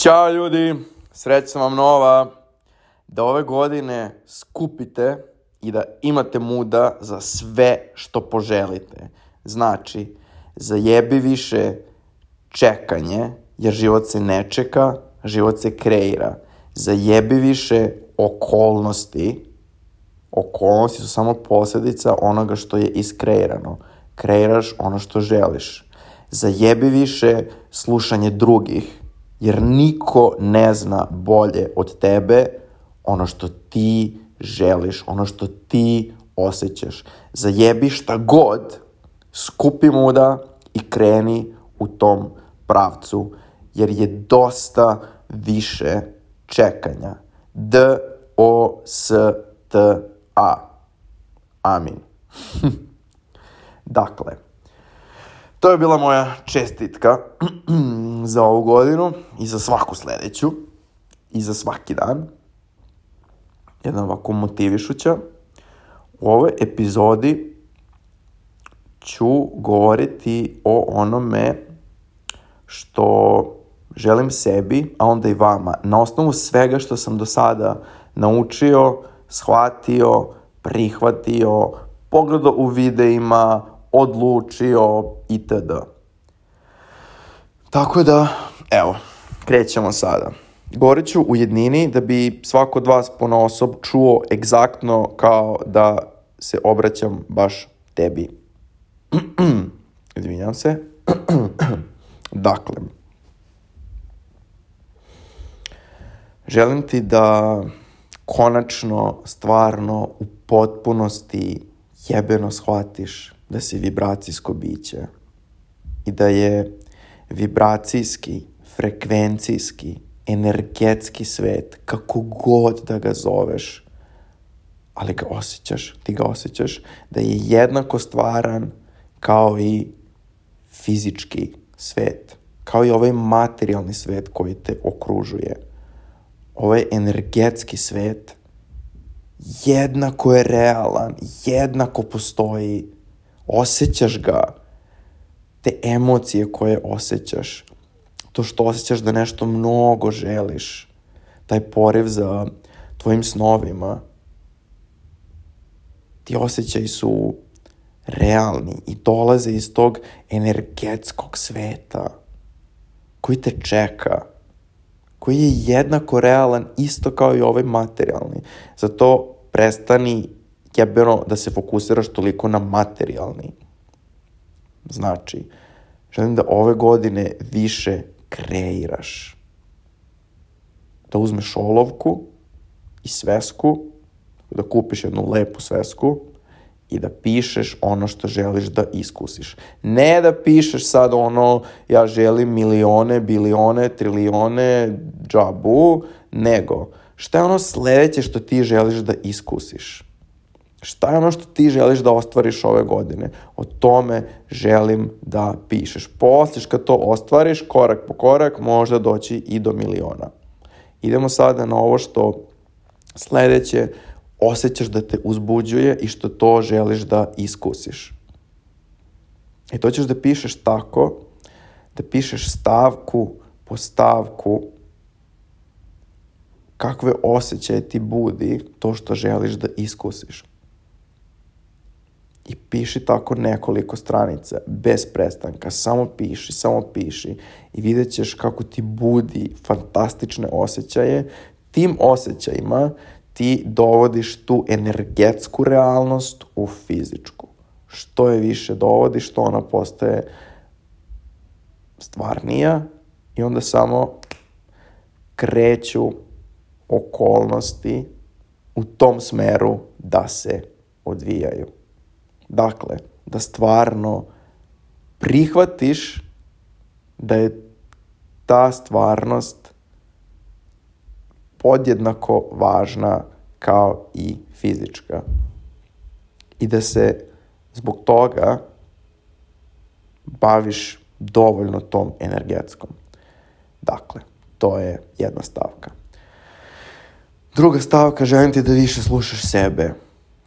Ćao ljudi, srećna vam nova, da ove godine skupite i da imate muda za sve što poželite. Znači, zajebi više čekanje, jer život se ne čeka, život se kreira. Zajebi više okolnosti, okolnosti su samo posljedica onoga što je iskreirano. Kreiraš ono što želiš. Zajebi više slušanje drugih, jer niko ne zna bolje od tebe ono što ti želiš, ono što ti osjećaš. Zajebi šta god, skupi muda i kreni u tom pravcu, jer je dosta više čekanja. D, O, S, T, A. Amin. dakle, to je bila moja čestitka za ovu godinu i za svaku sledeću i za svaki dan. Jedna ovako motivišuća. U ovoj epizodi ću govoriti o onome što želim sebi, a onda i vama, na osnovu svega što sam do sada naučio, shvatio, prihvatio, pogledao u videima, odlučio itd. Tako da, evo, krećemo sada. Govorit ću u jednini da bi svako od vas pona osob čuo egzaktno kao da se obraćam baš tebi. Izvinjam se. dakle, želim ti da konačno, stvarno, u potpunosti jebeno shvatiš da si vibracijsko biće i da je vibracijski, frekvencijski, energetski svet, kako god da ga zoveš, ali ga osjećaš, ti ga osjećaš, da je jednako stvaran kao i fizički svet, kao i ovaj materijalni svet koji te okružuje. Ovaj energetski svet jednako je realan, jednako postoji, osjećaš ga, te emocije koje osjećaš, to što osjećaš da nešto mnogo želiš, taj poriv za tvojim snovima, ti osjećaji su realni i dolaze iz tog energetskog sveta koji te čeka, koji je jednako realan isto kao i ovaj materijalni. Zato prestani jebeno da se fokusiraš toliko na materijalni. Znači, želim da ove godine više kreiraš. Da uzmeš olovku i svesku, da kupiš jednu lepu svesku i da pišeš ono što želiš da iskusiš. Ne da pišeš sad ono ja želim milione, bilione, trilione, džabu, nego šta je ono sledeće što ti želiš da iskusiš. Šta je ono što ti želiš da ostvariš ove godine? O tome želim da pišeš. Posliš kad to ostvariš, korak po korak, možda doći i do miliona. Idemo sada na ovo što sledeće osjećaš da te uzbuđuje i što to želiš da iskusiš. I to ćeš da pišeš tako, da pišeš stavku po stavku kakve osjećaje ti budi to što želiš da iskusiš i piši tako nekoliko stranica, bez prestanka, samo piši, samo piši i vidjet ćeš kako ti budi fantastične osjećaje. Tim osjećajima ti dovodiš tu energetsku realnost u fizičku. Što je više dovodiš, što ona postaje stvarnija i onda samo kreću okolnosti u tom smeru da se odvijaju. Dakle, da stvarno prihvatiš da je ta stvarnost podjednako važna kao i fizička. I da se zbog toga baviš dovoljno tom energetskom. Dakle, to je jedna stavka. Druga stavka, želim ti da više slušaš sebe.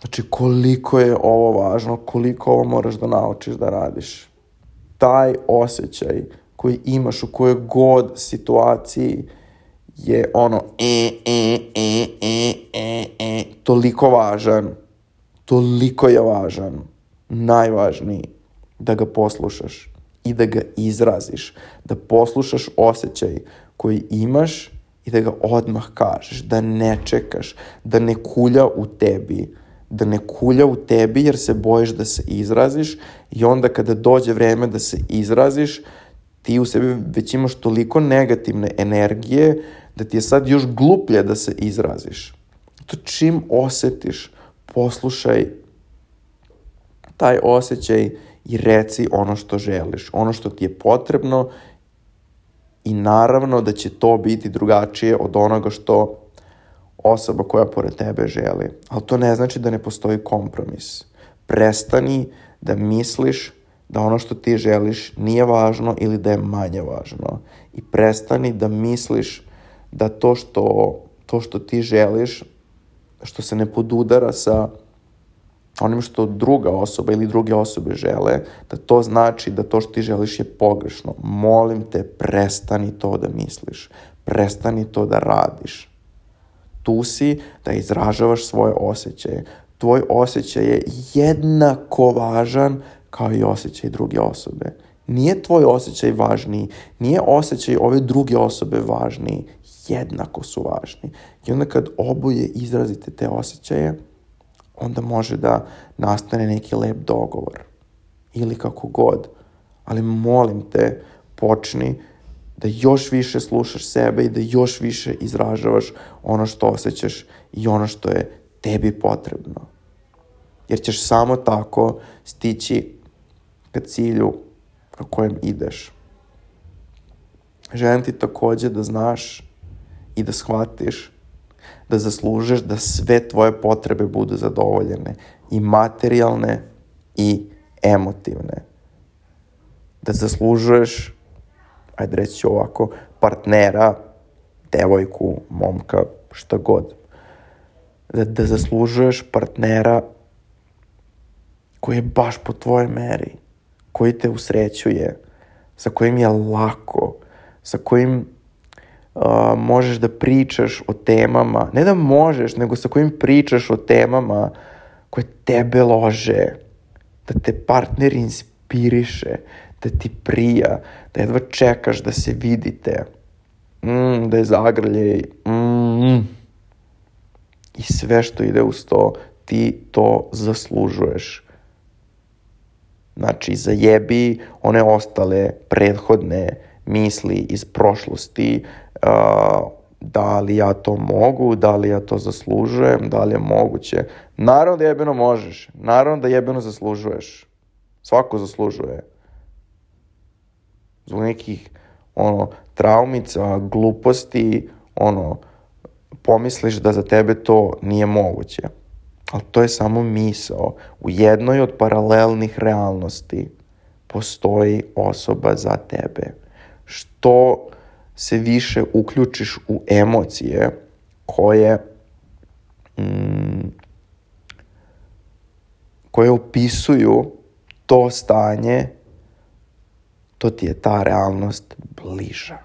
Znači, koliko je ovo važno, koliko ovo moraš da naučiš da radiš. Taj osjećaj koji imaš u kojoj god situaciji je ono e, e, e, e, e, e, toliko važan, toliko je važan, najvažniji, da ga poslušaš i da ga izraziš, da poslušaš osjećaj koji imaš i da ga odmah kažeš, da ne čekaš, da ne kulja u tebi, da ne kulja u tebi jer se bojiš da se izraziš i onda kada dođe vreme da se izraziš, ti u sebi već imaš toliko negativne energije da ti je sad još gluplje da se izraziš. To čim osetiš, poslušaj taj osjećaj i reci ono što želiš, ono što ti je potrebno i naravno da će to biti drugačije od onoga što osoba koja pored tebe želi. Ali to ne znači da ne postoji kompromis. Prestani da misliš da ono što ti želiš nije važno ili da je manje važno. I prestani da misliš da to što, to što ti želiš, što se ne podudara sa onim što druga osoba ili druge osobe žele, da to znači da to što ti želiš je pogrešno. Molim te, prestani to da misliš. Prestani to da radiš. Tu si da izražavaš svoje osjećaje. Tvoj osjećaj je jednako važan kao i osjećaj druge osobe. Nije tvoj osjećaj važniji, nije osjećaj ove druge osobe važniji, jednako su važni. I onda kad oboje izrazite te osjećaje, onda može da nastane neki lep dogovor. Ili kako god. Ali molim te, počni da još više slušaš sebe i da još više izražavaš ono što osjećaš i ono što je tebi potrebno. Jer ćeš samo tako stići ka cilju ka kojem ideš. Želim ti takođe da znaš i da shvatiš da zaslužeš da sve tvoje potrebe budu zadovoljene i materijalne i emotivne. Da zaslužuješ, ajde reći ću ovako, partnera, devojku, momka, šta god. Da, da zaslužuješ partnera koji je baš po tvojoj meri, koji te usrećuje, sa kojim je lako, sa kojim uh, možeš da pričaš o temama, ne da možeš, nego sa kojim pričaš o temama koje tebe lože, da te partner inspiriše, da ti prija, da jedva čekaš da se vidite, mm, da je zagrljaj, mm, i sve što ide uz to, ti to zaslužuješ. Znači, zajebi one ostale prethodne misli iz prošlosti, uh, da li ja to mogu, da li ja to zaslužujem, da li je moguće. Naravno da jebeno možeš, naravno da jebeno zaslužuješ. Svako zaslužuje. Zbog nekih ono, traumica, gluposti, ono, pomisliš da za tebe to nije moguće. Ali to je samo misao. U jednoj od paralelnih realnosti postoji osoba za tebe. Što se više uključiš u emocije koje mm, koje opisuju to stanje, to ti je ta realnost bliža.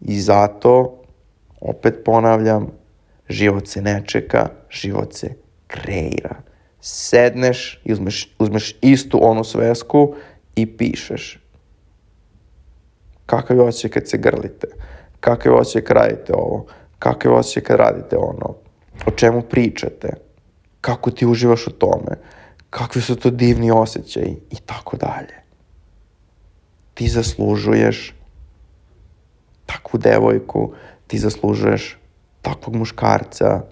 I zato, opet ponavljam, život se ne čeka, život se kreira. Sedneš i uzmeš, uzmeš istu onu svesku i pišeš. Kakav je osjećaj kad se grlite, kakav je osjećaj kad radite ovo, kakav je osjećaj kad radite ono, o čemu pričate, kako ti uživaš u tome, kakvi su to divni osjećaji? I tako dalje. Ti zaslužuješ takvu devojku, ti zaslužuješ takvog muškarca.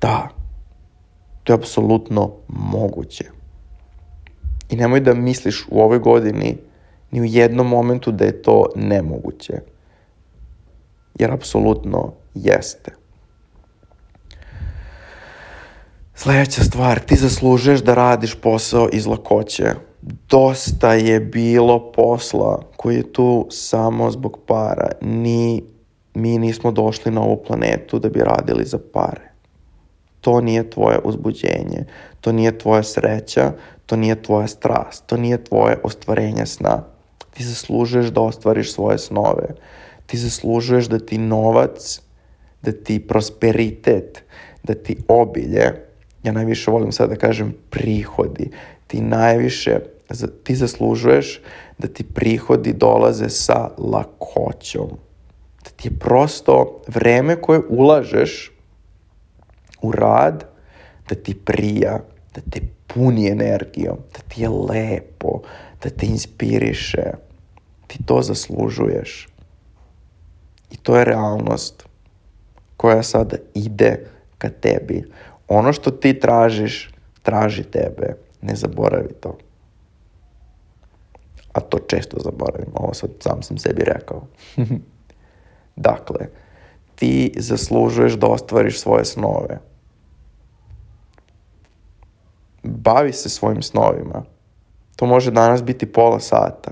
Da, to je apsolutno moguće. I nemoj da misliš u ovoj godini ni u jednom momentu da je to nemoguće. Jer apsolutno jeste. Sledeća stvar, ti zaslužuješ da radiš posao iz lakoće. Dosta je bilo posla koji je tu samo zbog para. Ni, mi nismo došli na ovu planetu da bi radili za pare. To nije tvoje uzbuđenje, to nije tvoja sreća, to nije tvoja strast, to nije tvoje ostvarenje sna. Ti zaslužuješ da ostvariš svoje snove. Ti zaslužuješ da ti novac, da ti prosperitet, da ti obilje, ja najviše volim sad da kažem prihodi, ti najviše, ti zaslužuješ da ti prihodi dolaze sa lakoćom. Da ti je prosto vreme koje ulažeš u rad, da ti prija, da te puni energijom, da ti je lepo, da te inspiriše. Ti to zaslužuješ. I to je realnost koja sada ide ka tebi. Ono što ti tražiš, traži tebe. Ne zaboravi to. A to često zaboravim. Ovo sad sam sam sebi rekao. dakle, ti zaslužuješ da ostvariš svoje snove. Bavi se svojim snovima. To može danas biti pola sata.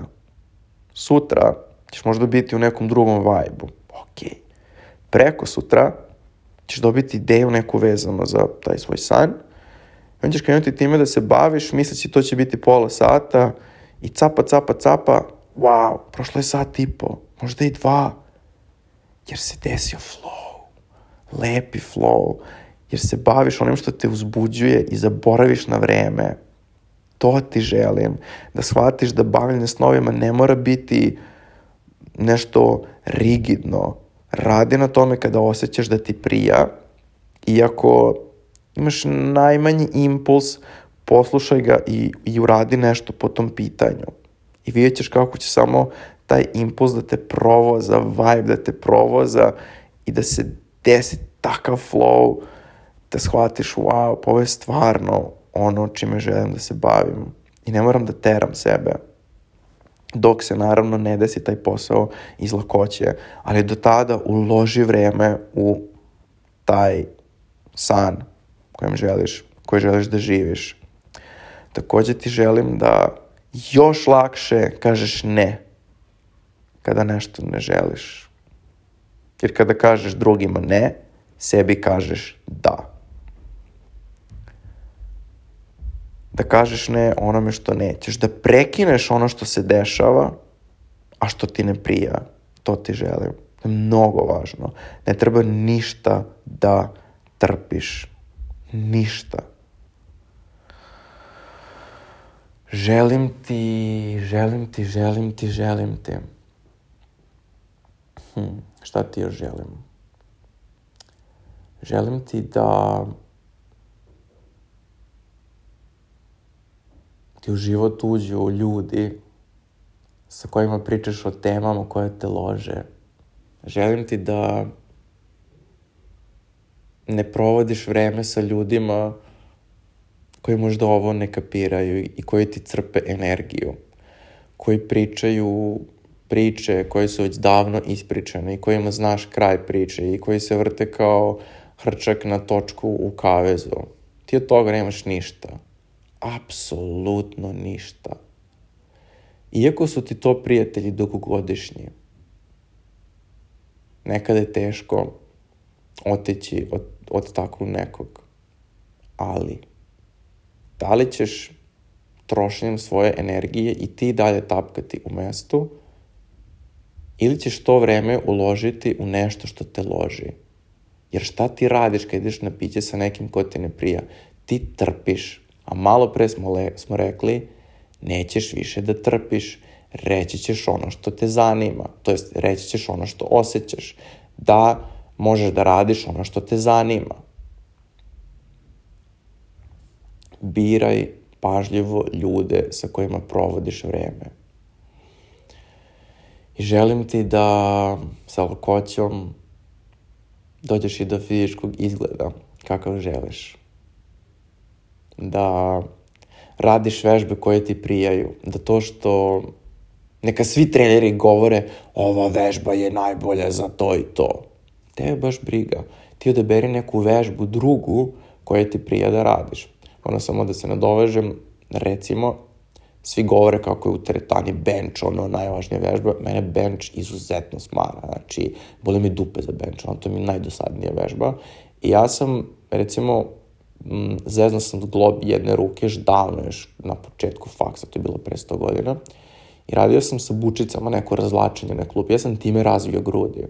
Sutra ćeš možda biti u nekom drugom vajbu. Ok. Preko sutra ćeš dobiti ideju neku vezano za taj svoj san. I onda ćeš krenuti time da se baviš, misleći to će biti pola sata i capa, capa, capa, wow, prošlo je sat i po, možda i dva, jer se desio flow, lepi flow, jer se baviš onim što te uzbuđuje i zaboraviš na vreme. To ti želim, da shvatiš da bavljanje snovima ne mora biti nešto rigidno, radi na tome kada osjećaš da ti prija, iako imaš najmanji impuls, poslušaj ga i, i uradi nešto po tom pitanju. I vidjet ćeš kako će samo taj impuls da te provoza, vibe da te provoza i da se desi takav flow da shvatiš, wow, pa ovo je stvarno ono čime želim da se bavim. I ne moram da teram sebe dok se naravno ne desi taj posao iz lakoće, ali do tada uloži vreme u taj san kojem želiš, koji želiš da živiš. Takođe ti želim da još lakše kažeš ne kada nešto ne želiš. Jer kada kažeš drugima ne, sebi kažeš da. da kažeš ne onome što nećeš, da prekineš ono što se dešava, a što ti ne prija. To ti želim. To je mnogo važno. Ne treba ništa da trpiš. Ništa. Želim ti, želim ti, želim ti, želim ti. Hm, šta ti još želim? Želim ti da ti u život uđu ljudi sa kojima pričaš o temama koje te lože. Želim ti da ne provodiš vreme sa ljudima koji možda ovo ne kapiraju i koji ti crpe energiju, koji pričaju priče koje su već davno ispričane i kojima znaš kraj priče i koji se vrte kao hrčak na točku u kavezu. Ti od toga nemaš ništa apsolutno ništa. Iako su ti to prijatelji dugogodišnji, nekada je teško otići od, od takvog nekog. Ali, da li ćeš trošenjem svoje energije i ti dalje tapkati u mestu, ili ćeš to vreme uložiti u nešto što te loži. Jer šta ti radiš kad ideš na piće sa nekim ko te ne prija? Ti trpiš A malo pre smo, le, smo rekli, nećeš više da trpiš, reći ćeš ono što te zanima, to jest reći ćeš ono što osjećaš, da možeš da radiš ono što te zanima. Biraj pažljivo ljude sa kojima provodiš vreme. I želim ti da sa lakoćom dođeš i do fizičkog izgleda kakav želiš da radiš vežbe koje ti prijaju, da to što neka svi treneri govore ova vežba je najbolja za to i to. Te je baš briga. Ti odaberi neku vežbu drugu koja ti prija da radiš. Ono samo da se nadovežem, recimo, svi govore kako je u teretani bench, ono, najvažnija vežba. Mene bench izuzetno smara, znači, boli mi dupe za bench, ono, to mi je najdosadnija vežba. I ja sam, recimo, zeznao sam glob jedne ruke još davno, još na početku faksa, to je bilo pre 100 godina. I radio sam sa bučicama neko razlačenje na klupi. Ja sam time razvio grudi.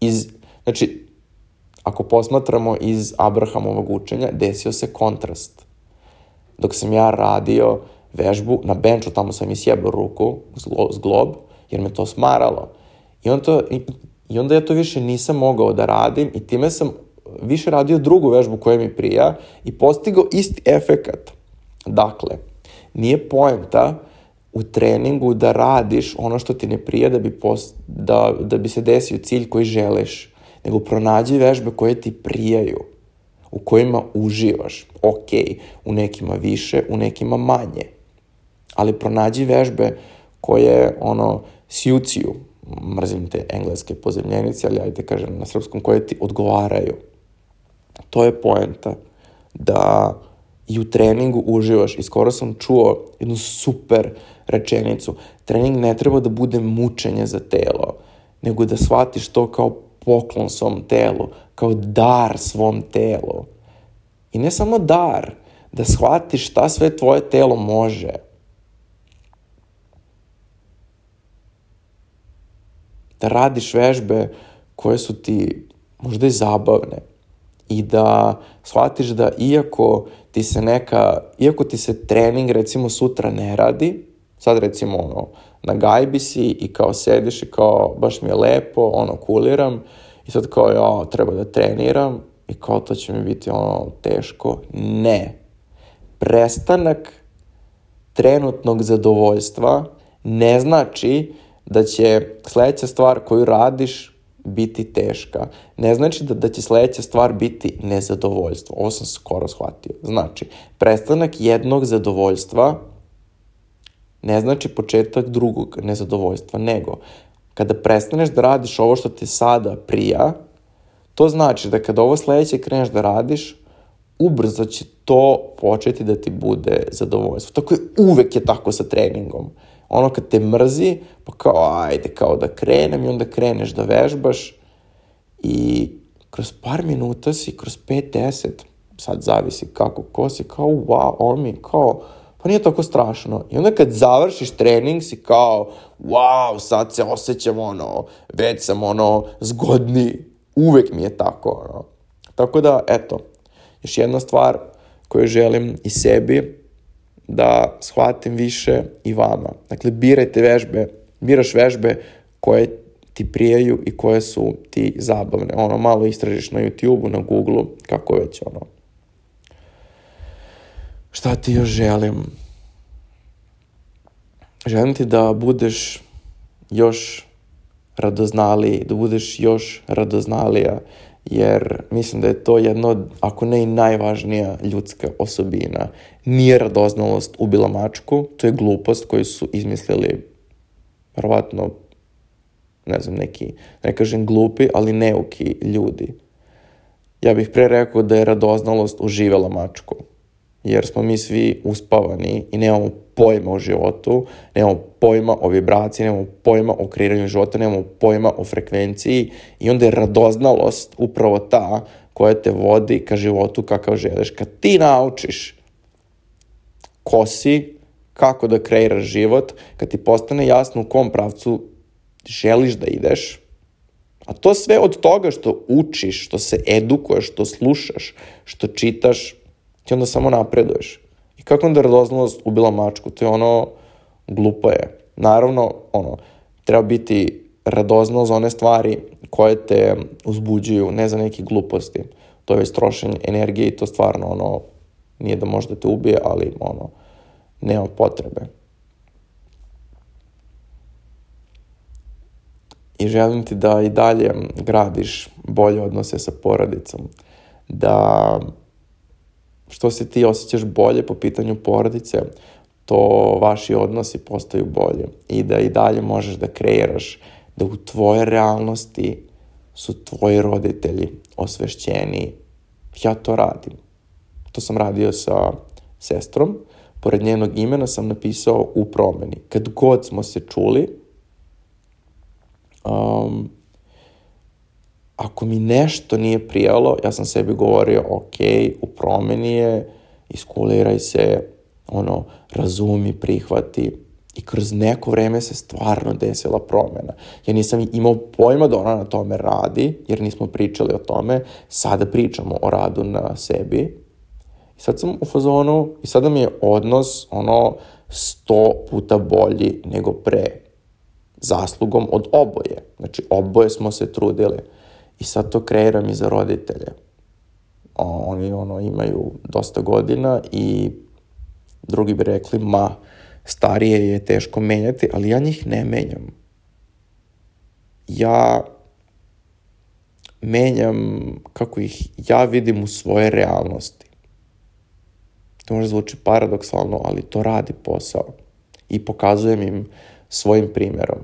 Iz, znači, ako posmatramo iz Abrahamovog učenja, desio se kontrast. Dok sam ja radio vežbu na benču, tamo sam i sjebao ruku, zglob, jer me to smaralo. I, on to, i, I onda ja to više nisam mogao da radim i time sam više radio drugu vežbu koja mi prija i postigao isti efekat. Dakle, nije poenta u treningu da radiš ono što ti ne prija da bi, post, da, da bi se desio cilj koji želiš, nego pronađi vežbe koje ti prijaju, u kojima uživaš. Ok, u nekima više, u nekima manje. Ali pronađi vežbe koje, ono, sjuciju, mrzim te engleske pozemljenice, ali ajde kažem na srpskom, koje ti odgovaraju. To je poenta. Da i u treningu uživaš. I skoro sam čuo jednu super rečenicu. Trening ne treba da bude mučenje za telo, nego da shvatiš to kao poklon svom telu, kao dar svom telu. I ne samo dar, da shvatiš šta sve tvoje telo može. Da radiš vežbe koje su ti možda i zabavne i da shvatiš da iako ti se neka, iako ti se trening recimo sutra ne radi, sad recimo ono, na gajbi si i kao sediš i kao baš mi je lepo, ono kuliram i sad kao ja treba da treniram i kao to će mi biti ono teško. Ne. Prestanak trenutnog zadovoljstva ne znači da će sledeća stvar koju radiš biti teška. Ne znači da, da će sledeća stvar biti nezadovoljstvo. Ovo sam skoro shvatio. Znači, prestanak jednog zadovoljstva ne znači početak drugog nezadovoljstva, nego kada prestaneš da radiš ovo što te sada prija, to znači da kada ovo sledeće kreneš da radiš, ubrzo će to početi da ti bude zadovoljstvo. Tako je, uvek je tako sa treningom. Ono kad te mrzi, pa kao ajde, kao da krenem i onda kreneš da vežbaš i kroz par minuta si, kroz 5-10, sad zavisi kako, ko si, kao wow, on mi, kao, pa nije tako strašno. I onda kad završiš trening si kao, wow, sad se osjećam ono, već sam ono, zgodni. Uvek mi je tako, ono. Tako da, eto, još jedna stvar koju želim i sebi, da shvatim više i vama. Dakle, birajte vežbe, biraš vežbe koje ti prijaju i koje su ti zabavne. Ono, malo istražiš na YouTube-u, na Google-u, kako već, ono. Šta ti još želim? Želim ti da budeš još radoznaliji, da budeš još radoznalija, jer mislim da je to jedno ako ne i najvažnija ljudska osobina. Nije radoznalost ubila mačku, to je glupost koju su izmislili verovatno, ne znam, neki, ne kažem glupi, ali neuki ljudi. Ja bih pre rekao da je radoznalost uživela mačku, jer smo mi svi uspavani i nemamo pojma o životu, nemamo pojma o vibraciji, nemamo pojma o kreiranju života, nemamo pojma o frekvenciji i onda je radoznalost upravo ta koja te vodi ka životu kakav želiš. Kad ti naučiš ko si, kako da kreiraš život, kad ti postane jasno u kom pravcu želiš da ideš, a to sve od toga što učiš, što se edukuješ, što slušaš, što čitaš, ti onda samo napreduješ. I kako onda radoznalost ubila mačku? To je ono, glupo je. Naravno, ono, treba biti radoznalo za one stvari koje te uzbuđuju, ne za neke gluposti. To je već trošenje energije i to stvarno, ono, nije da možda te ubije, ali, ono, nema potrebe. I želim ti da i dalje gradiš bolje odnose sa porodicom. Da što se ti osjećaš bolje po pitanju porodice, to vaši odnosi postaju bolje i da i dalje možeš da kreiraš da u tvoje realnosti su tvoji roditelji osvešćeni. Ja to radim. To sam radio sa sestrom. Pored njenog imena sam napisao u promeni. Kad god smo se čuli, um, ako mi nešto nije prijalo, ja sam sebi govorio, ok, u promeni je, iskuliraj se, ono, razumi, prihvati. I kroz neko vreme se stvarno desila promena. Ja nisam imao pojma da ona na tome radi, jer nismo pričali o tome. Sada pričamo o radu na sebi. I sad sam u fazonu, i sada mi je odnos, ono, sto puta bolji nego pre. Zaslugom od oboje. Znači, oboje smo se trudili. I sad to kreiram i za roditelje. Oni, ono, imaju dosta godina i drugi bi rekli, ma, starije je teško menjati, ali ja njih ne menjam. Ja menjam kako ih ja vidim u svoje realnosti. To može zvuči paradoksalno, ali to radi posao. I pokazujem im svojim primjerom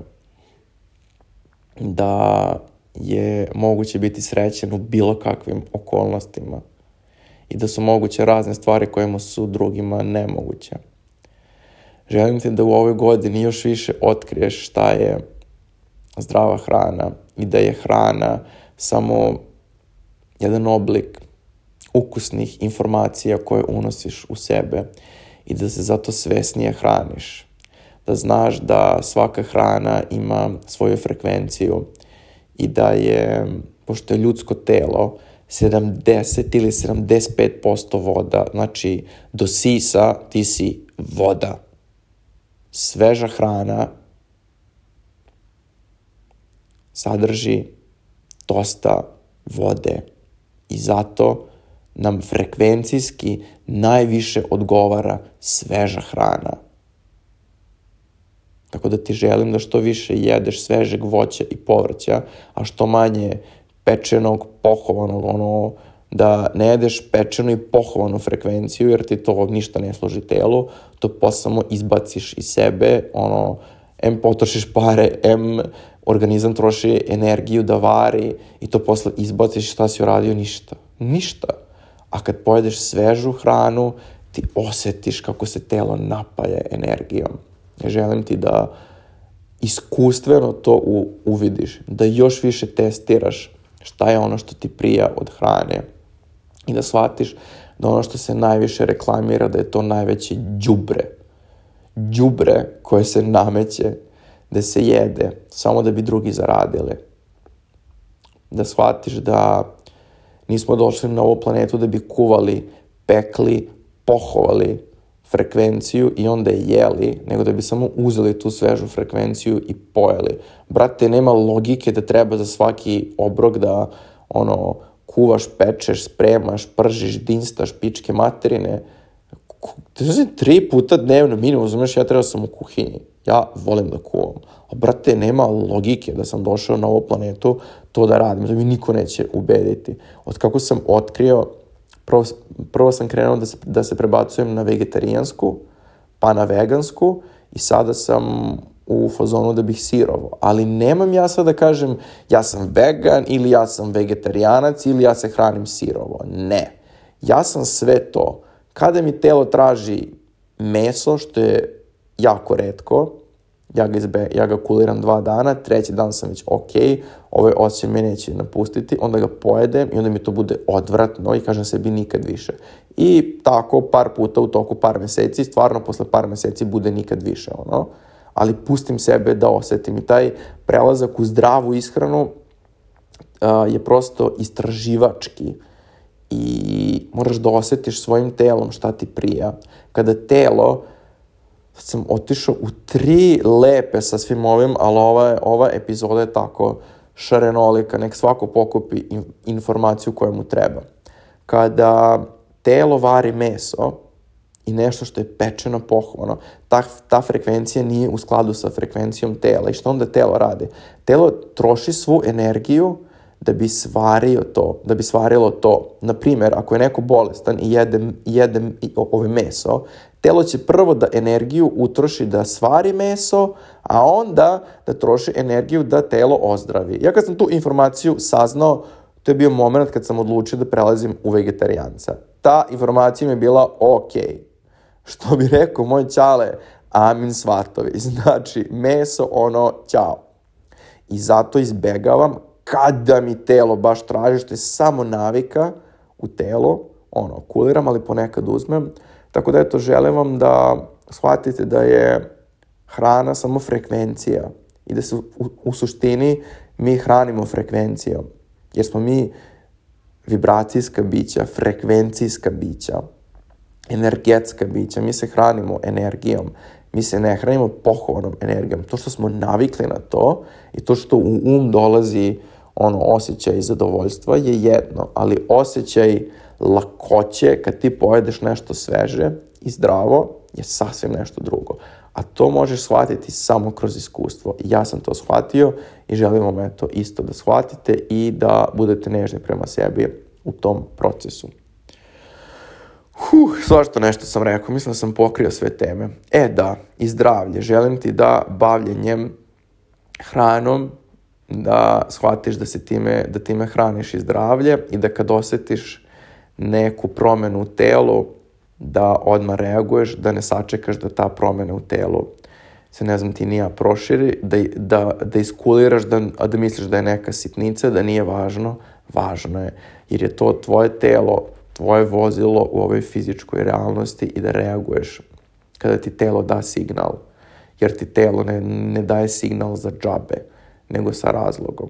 da je moguće biti srećen u bilo kakvim okolnostima i da su moguće razne stvari kojima su drugima nemoguće. Želim ti da u ovoj godini još više otkriješ šta je zdrava hrana i da je hrana samo jedan oblik ukusnih informacija koje unosiš u sebe i da se zato svesnije hraniš. Da znaš da svaka hrana ima svoju frekvenciju i da je, pošto je ljudsko telo, 70 ili 75% voda, znači do sisa ti si voda sveža hrana sadrži dosta vode i zato nam frekvencijski najviše odgovara sveža hrana. Tako da ti želim da što više jedeš svežeg voća i povrća, a što manje pečenog, pohovanog, ono, da ne jedeš pečenu i pohovanu frekvenciju, jer ti to ništa ne služi telu, to posle samo izbaciš iz sebe, ono, em potrošiš pare, em organizam troši energiju da vari i to posle izbaciš šta si uradio, ništa. Ništa. A kad pojedeš svežu hranu, ti osetiš kako se telo napaja energijom. Želim ti da iskustveno to u, uvidiš, da još više testiraš šta je ono što ti prija od hrane i da shvatiš da ono što se najviše reklamira da je to najveće đubre. Đubre koje se nameće da se jede samo da bi drugi zaradili. Da shvatiš da nismo došli na ovu planetu da bi kuvali, pekli, pohovali frekvenciju i onda je jeli, nego da bi samo uzeli tu svežu frekvenciju i pojeli. Brate, nema logike da treba za svaki obrok da ono kuvaš, pečeš, spremaš, pržiš, dinstaš, pičke materine. To je tri puta dnevno minimum, znaš, ja treba sam u kuhinji. Ja volim da kuvam. A brate, nema logike da sam došao na ovu planetu to da radim. To mi niko neće ubediti. Od kako sam otkrio, prvo, prvo sam krenuo da se, da se prebacujem na vegetarijansku, pa na vegansku i sada sam u fazonu da bih sirovo. Ali nemam ja sad da kažem ja sam vegan ili ja sam vegetarijanac ili ja se hranim sirovo. Ne. Ja sam sve to. Kada mi telo traži meso, što je jako redko, ja ga, izbe, ja ga kuliram dva dana, treći dan sam već ok, ovaj osjećaj me neće napustiti, onda ga pojedem i onda mi to bude odvratno i kažem sebi nikad više. I tako par puta u toku par meseci, stvarno posle par meseci bude nikad više, ono ali pustim sebe da osetim. I taj prelazak u zdravu ishranu uh, je prosto istraživački i moraš da osetiš svojim telom šta ti prija. Kada telo, sad sam otišao u tri lepe sa svim ovim, ali ova, ova epizoda je tako šarenolika, nek svako pokupi informaciju koja mu treba. Kada telo vari meso, i nešto što je pečeno pohvano. Ta, ta frekvencija nije u skladu sa frekvencijom tela. I što onda telo radi? Telo troši svu energiju da bi svario to, da bi svarilo to. Na primjer, ako je neko bolestan i jede, jede ove meso, telo će prvo da energiju utroši da svari meso, a onda da troši energiju da telo ozdravi. Ja kad sam tu informaciju saznao, to je bio moment kad sam odlučio da prelazim u vegetarijanca. Ta informacija mi je bila ok, Što bi rekao moj čale, amin svatovi. Znači, meso, ono, ćao. I zato izbegavam kada mi telo baš traži, što je samo navika u telo, ono, kuliram, ali ponekad uzmem. Tako da, eto, želim vam da shvatite da je hrana samo frekvencija i da se u, u suštini mi hranimo frekvencijom. Jer smo mi vibracijska bića, frekvencijska bića, energetska bića. Mi se hranimo energijom. Mi se ne hranimo pohovanom energijom. To što smo navikli na to i to što u um dolazi ono osjećaj zadovoljstva je jedno, ali osjećaj lakoće kad ti pojedeš nešto sveže i zdravo je sasvim nešto drugo. A to možeš shvatiti samo kroz iskustvo. Ja sam to shvatio i želim vam eto isto da shvatite i da budete nežni prema sebi u tom procesu. Huh, svašto nešto sam rekao, mislim da sam pokrio sve teme. E da, i zdravlje. Želim ti da bavljenjem hranom, da shvatiš da se time, da time hraniš i zdravlje i da kad osetiš neku promenu u telu, da odmah reaguješ, da ne sačekaš da ta promena u telu se, ne znam, ti nija proširi, da, da, da iskuliraš, da, da misliš da je neka sitnica, da nije važno, važno je, jer je to tvoje telo, tvoje vozilo u ovoj fizičkoj realnosti i da reaguješ kada ti telo da signal, jer ti telo ne, ne daje signal za džabe, nego sa razlogom.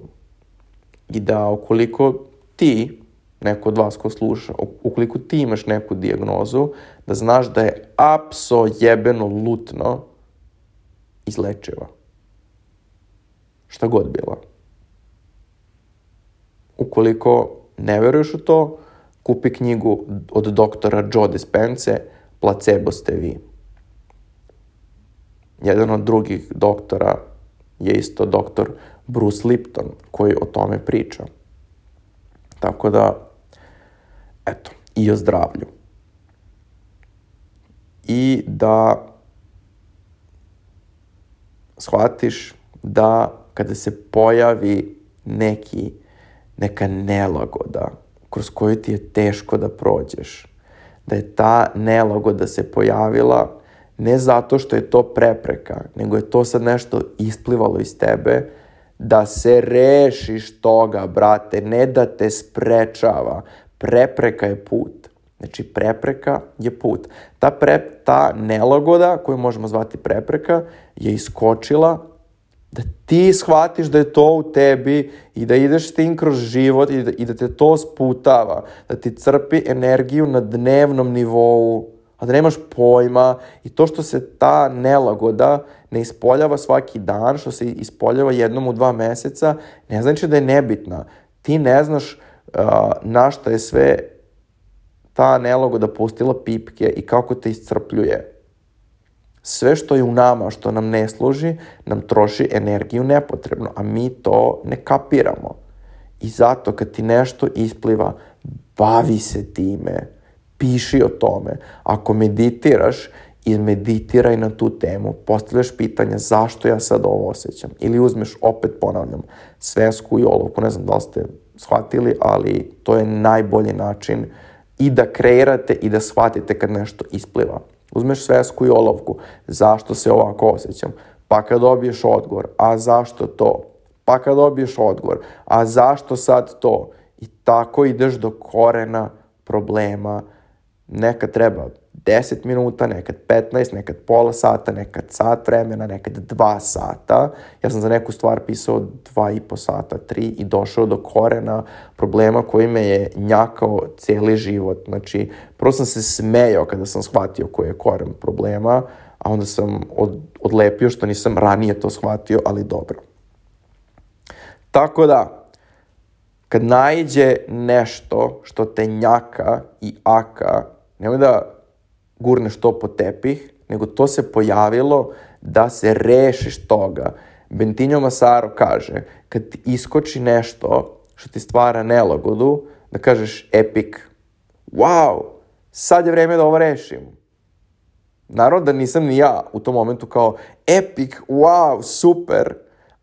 I da ukoliko ti neko od vas ko sluša, ukoliko ti imaš neku dijagnozu, da znaš da je apso jebeno lutno izlečiva. Šta god bila. Ukoliko ne veruješ u to, kupi knjigu od doktora Joe Dispense Placebo ste vi. Jedan od drugih doktora je isto doktor Bruce Lipton koji o tome priča. Tako da Eto, i o zdravlju. I da shvatiš da kada se pojavi neki, neka nelagoda kroz koju ti je teško da prođeš, da je ta nelagoda se pojavila ne zato što je to prepreka, nego je to sad nešto isplivalo iz tebe, da se rešiš toga, brate, ne da te sprečava. Prepreka je put. Znači, prepreka je put. Ta, pre, ta nelagoda, koju možemo zvati prepreka, je iskočila da ti shvatiš da je to u tebi i da ideš s tim kroz život i da, i da te to sputava, da ti crpi energiju na dnevnom nivou, a da nemaš pojma i to što se ta nelagoda ne ispoljava svaki dan, što se ispoljava jednom u dva meseca, ne znači da je nebitna. Ti ne znaš na šta je sve ta nelogoda pustila pipke i kako te iscrpljuje. Sve što je u nama, što nam ne služi, nam troši energiju nepotrebno, a mi to ne kapiramo. I zato kad ti nešto ispliva, bavi se time, piši o tome. Ako meditiraš, meditirai na tu temu, postavljaš pitanja zašto ja sad ovo osjećam. Ili uzmeš, opet ponavljam, svesku i olovku, ne znam da li ste shvatili, ali to je najbolji način i da kreirate i da shvatite kad nešto ispliva. Uzmeš svesku i olovku, zašto se ovako osjećam, pa kad dobiješ odgovor, a zašto to, pa kad dobiješ odgovor, a zašto sad to, i tako ideš do korena problema, neka treba 10 minuta, nekad 15, nekad pola sata, nekad sat vremena, nekad dva sata. Ja sam za neku stvar pisao dva i po sata, tri i došao do korena problema koji me je njakao cijeli život. Znači, prvo sam se smejao kada sam shvatio koji je koren problema, a onda sam od, odlepio što nisam ranije to shvatio, ali dobro. Tako da, kad najđe nešto što te njaka i aka, nemoj da gurneš to po tepih, nego to se pojavilo da se rešiš toga. Bentinho Masaro kaže, kad ti iskoči nešto što ti stvara nelagodu, da kažeš epic, wow, sad je vreme da ovo rešim. Naravno da nisam ni ja u tom momentu kao epic, wow, super,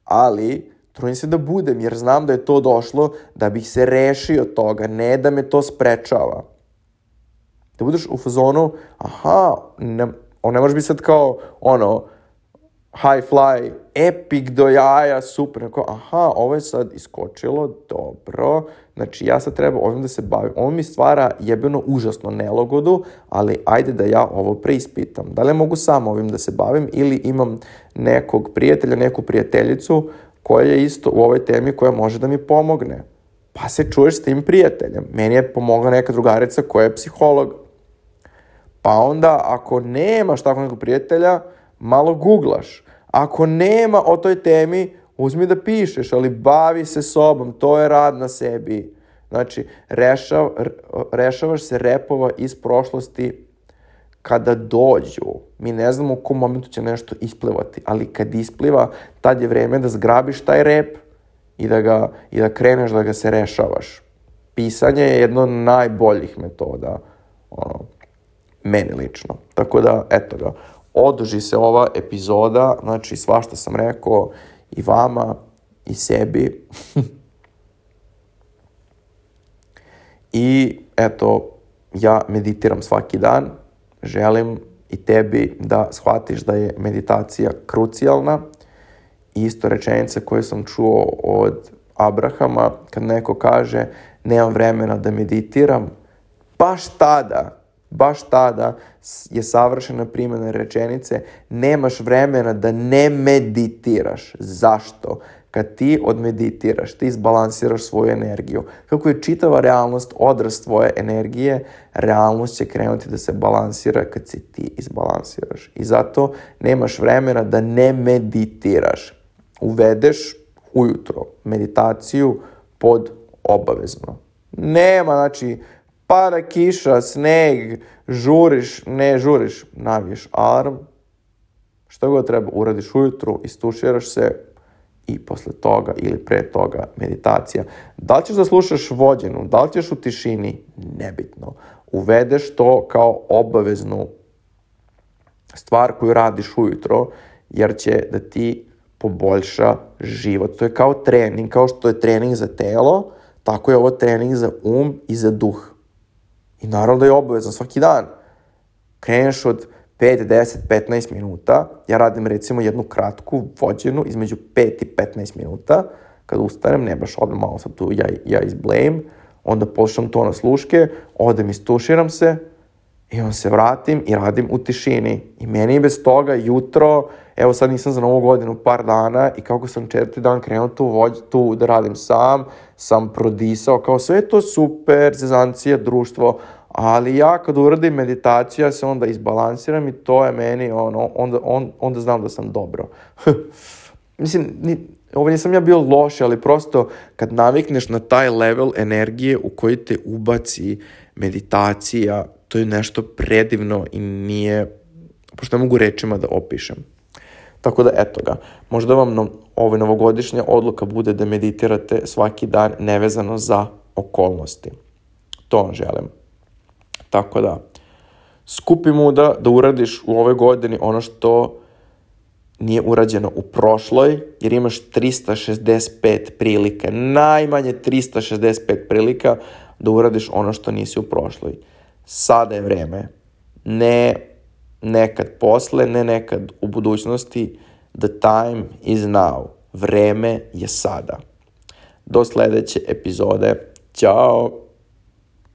ali trudim se da budem jer znam da je to došlo da bih se rešio toga, ne da me to sprečava. Da budeš u fazonu, aha, ne, on ne može biti sad kao, ono, high fly, epic do jaja, super, ako, aha, ovo je sad iskočilo, dobro, znači ja sad treba ovim da se bavim, ovo mi stvara jebeno užasno nelogodu, ali ajde da ja ovo preispitam, da li mogu sam ovim da se bavim ili imam nekog prijatelja, neku prijateljicu koja je isto u ovoj temi koja može da mi pomogne, pa se čuješ s tim prijateljem, meni je pomogla neka drugarica koja je psiholog, pa onda ako nemaš tako nekog prijatelja, malo googlaš. Ako nema o toj temi, uzmi da pišeš, ali bavi se sobom, to je rad na sebi. Znači, rešav, rešavaš se repova iz prošlosti kada dođu. Mi ne znamo u kom momentu će nešto isplivati, ali kad ispliva, tad je vreme da zgrabiš taj rep i da, ga, i da kreneš da ga se rešavaš. Pisanje je jedno od najboljih metoda, ono, meni lično. Tako da, eto ga, oduži se ova epizoda, znači svašta sam rekao i vama i sebi. I eto, ja meditiram svaki dan, želim i tebi da shvatiš da je meditacija krucijalna. Isto rečenica koju sam čuo od Abrahama, kad neko kaže nemam vremena da meditiram, baš tada baš tada je savršena primjena rečenice nemaš vremena da ne meditiraš. Zašto? Kad ti odmeditiraš, ti izbalansiraš svoju energiju. Kako je čitava realnost odraz tvoje energije, realnost će krenuti da se balansira kad se ti izbalansiraš. I zato nemaš vremena da ne meditiraš. Uvedeš ujutro meditaciju pod obavezno. Nema, znači, pada kiša, sneg, žuriš, ne žuriš, naviješ alarm, šta god treba, uradiš ujutru, istuširaš se i posle toga ili pre toga meditacija. Da li ćeš da slušaš vođenu, da li ćeš u tišini, nebitno. Uvedeš to kao obaveznu stvar koju radiš ujutro, jer će da ti poboljša život. To je kao trening, kao što je trening za telo, tako je ovo trening za um i za duh. I naravno da je obavezan svaki dan. Kreneš od 5, 10, 15 minuta. Ja radim recimo jednu kratku vođenu između 5 i 15 minuta. Kad ustanem, ne baš odmah malo sam tu ja, ja izblame, onda počnem to na sluške, odem istuširam se i onda se vratim i radim u tišini. I meni bez toga jutro, evo sad nisam za novu godinu par dana i kako sam četvrti dan krenuo tu, vođ, tu da radim sam, sam prodisao, kao sve to super, zezancija, društvo, ali ja kad uradim meditaciju, ja se onda izbalansiram i to je meni, ono, onda, on, onda znam da sam dobro. Mislim, ni, ovo nisam ja bio loš, ali prosto kad navikneš na taj level energije u koji te ubaci meditacija, to je nešto predivno i nije, pošto ne mogu rečima da opišem. Tako da, eto ga, možda vam ove novogodišnja odluka bude da meditirate svaki dan nevezano za okolnosti. To vam želim. Tako da, skupi muda da uradiš u ove godini ono što nije urađeno u prošloj, jer imaš 365 prilika, najmanje 365 prilika da uradiš ono što nisi u prošloj. Sada je vreme. Ne nekad posle, ne nekad u budućnosti. The time is now. Vreme je sada. Do sledeće epizode. Ćao!